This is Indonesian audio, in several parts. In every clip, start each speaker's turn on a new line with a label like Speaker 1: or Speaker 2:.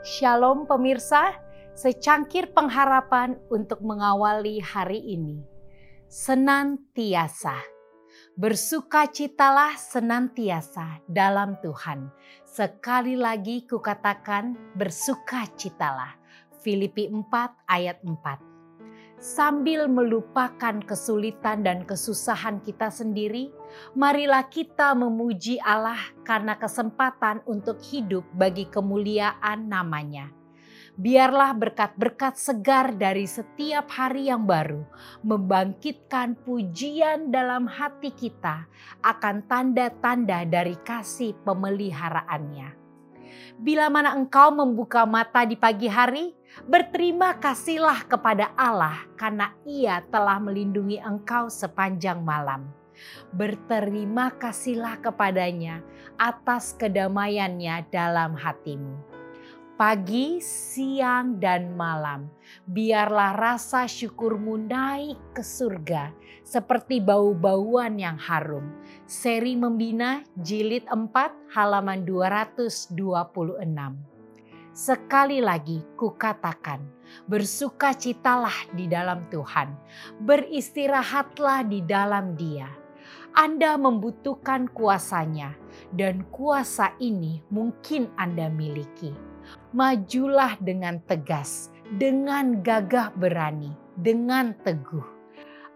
Speaker 1: Shalom pemirsa, secangkir pengharapan untuk mengawali hari ini. Senantiasa. Bersukacitalah senantiasa dalam Tuhan. Sekali lagi kukatakan bersukacitalah. Filipi 4 ayat 4 sambil melupakan kesulitan dan kesusahan kita sendiri, marilah kita memuji Allah karena kesempatan untuk hidup bagi kemuliaan namanya. Biarlah berkat-berkat segar dari setiap hari yang baru membangkitkan pujian dalam hati kita akan tanda-tanda dari kasih pemeliharaannya. Bila mana engkau membuka mata di pagi hari, Berterima kasihlah kepada Allah karena Ia telah melindungi engkau sepanjang malam. Berterima kasihlah kepadanya atas kedamaiannya dalam hatimu pagi, siang, dan malam. Biarlah rasa syukurmu naik ke surga seperti bau-bauan yang harum. Seri Membina Jilid 4 halaman 226. Sekali lagi kukatakan, bersukacitalah di dalam Tuhan, beristirahatlah di dalam Dia. Anda membutuhkan kuasanya, dan kuasa ini mungkin Anda miliki. Majulah dengan tegas, dengan gagah berani, dengan teguh.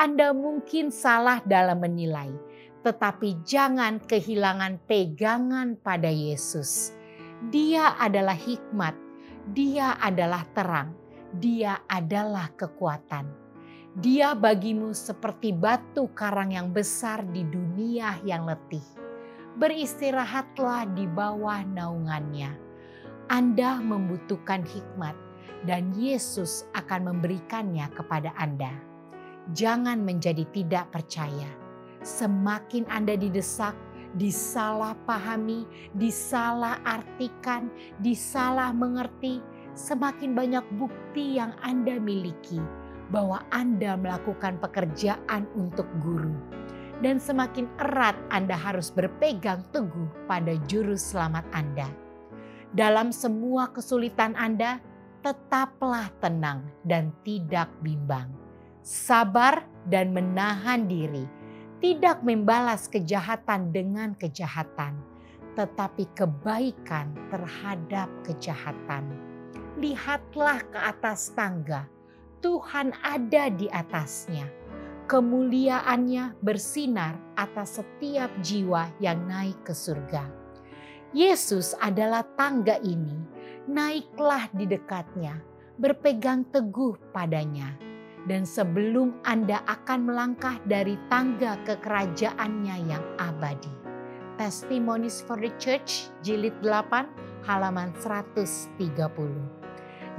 Speaker 1: Anda mungkin salah dalam menilai, tetapi jangan kehilangan pegangan pada Yesus dia adalah hikmat, Dia adalah terang, Dia adalah kekuatan. Dia bagimu seperti batu karang yang besar di dunia yang letih. Beristirahatlah di bawah naungannya. Anda membutuhkan hikmat, dan Yesus akan memberikannya kepada Anda. Jangan menjadi tidak percaya. Semakin Anda didesak, disalahpahami, disalahartikan, disalah mengerti, semakin banyak bukti yang Anda miliki bahwa Anda melakukan pekerjaan untuk guru. Dan semakin erat Anda harus berpegang teguh pada juru selamat Anda. Dalam semua kesulitan Anda, tetaplah tenang dan tidak bimbang. Sabar dan menahan diri tidak membalas kejahatan dengan kejahatan, tetapi kebaikan terhadap kejahatan. Lihatlah ke atas tangga, Tuhan ada di atasnya. Kemuliaannya bersinar atas setiap jiwa yang naik ke surga. Yesus adalah tangga ini, naiklah di dekatnya, berpegang teguh padanya dan sebelum Anda akan melangkah dari tangga kekerajaannya yang abadi. Testimonies for the Church jilid 8 halaman 130.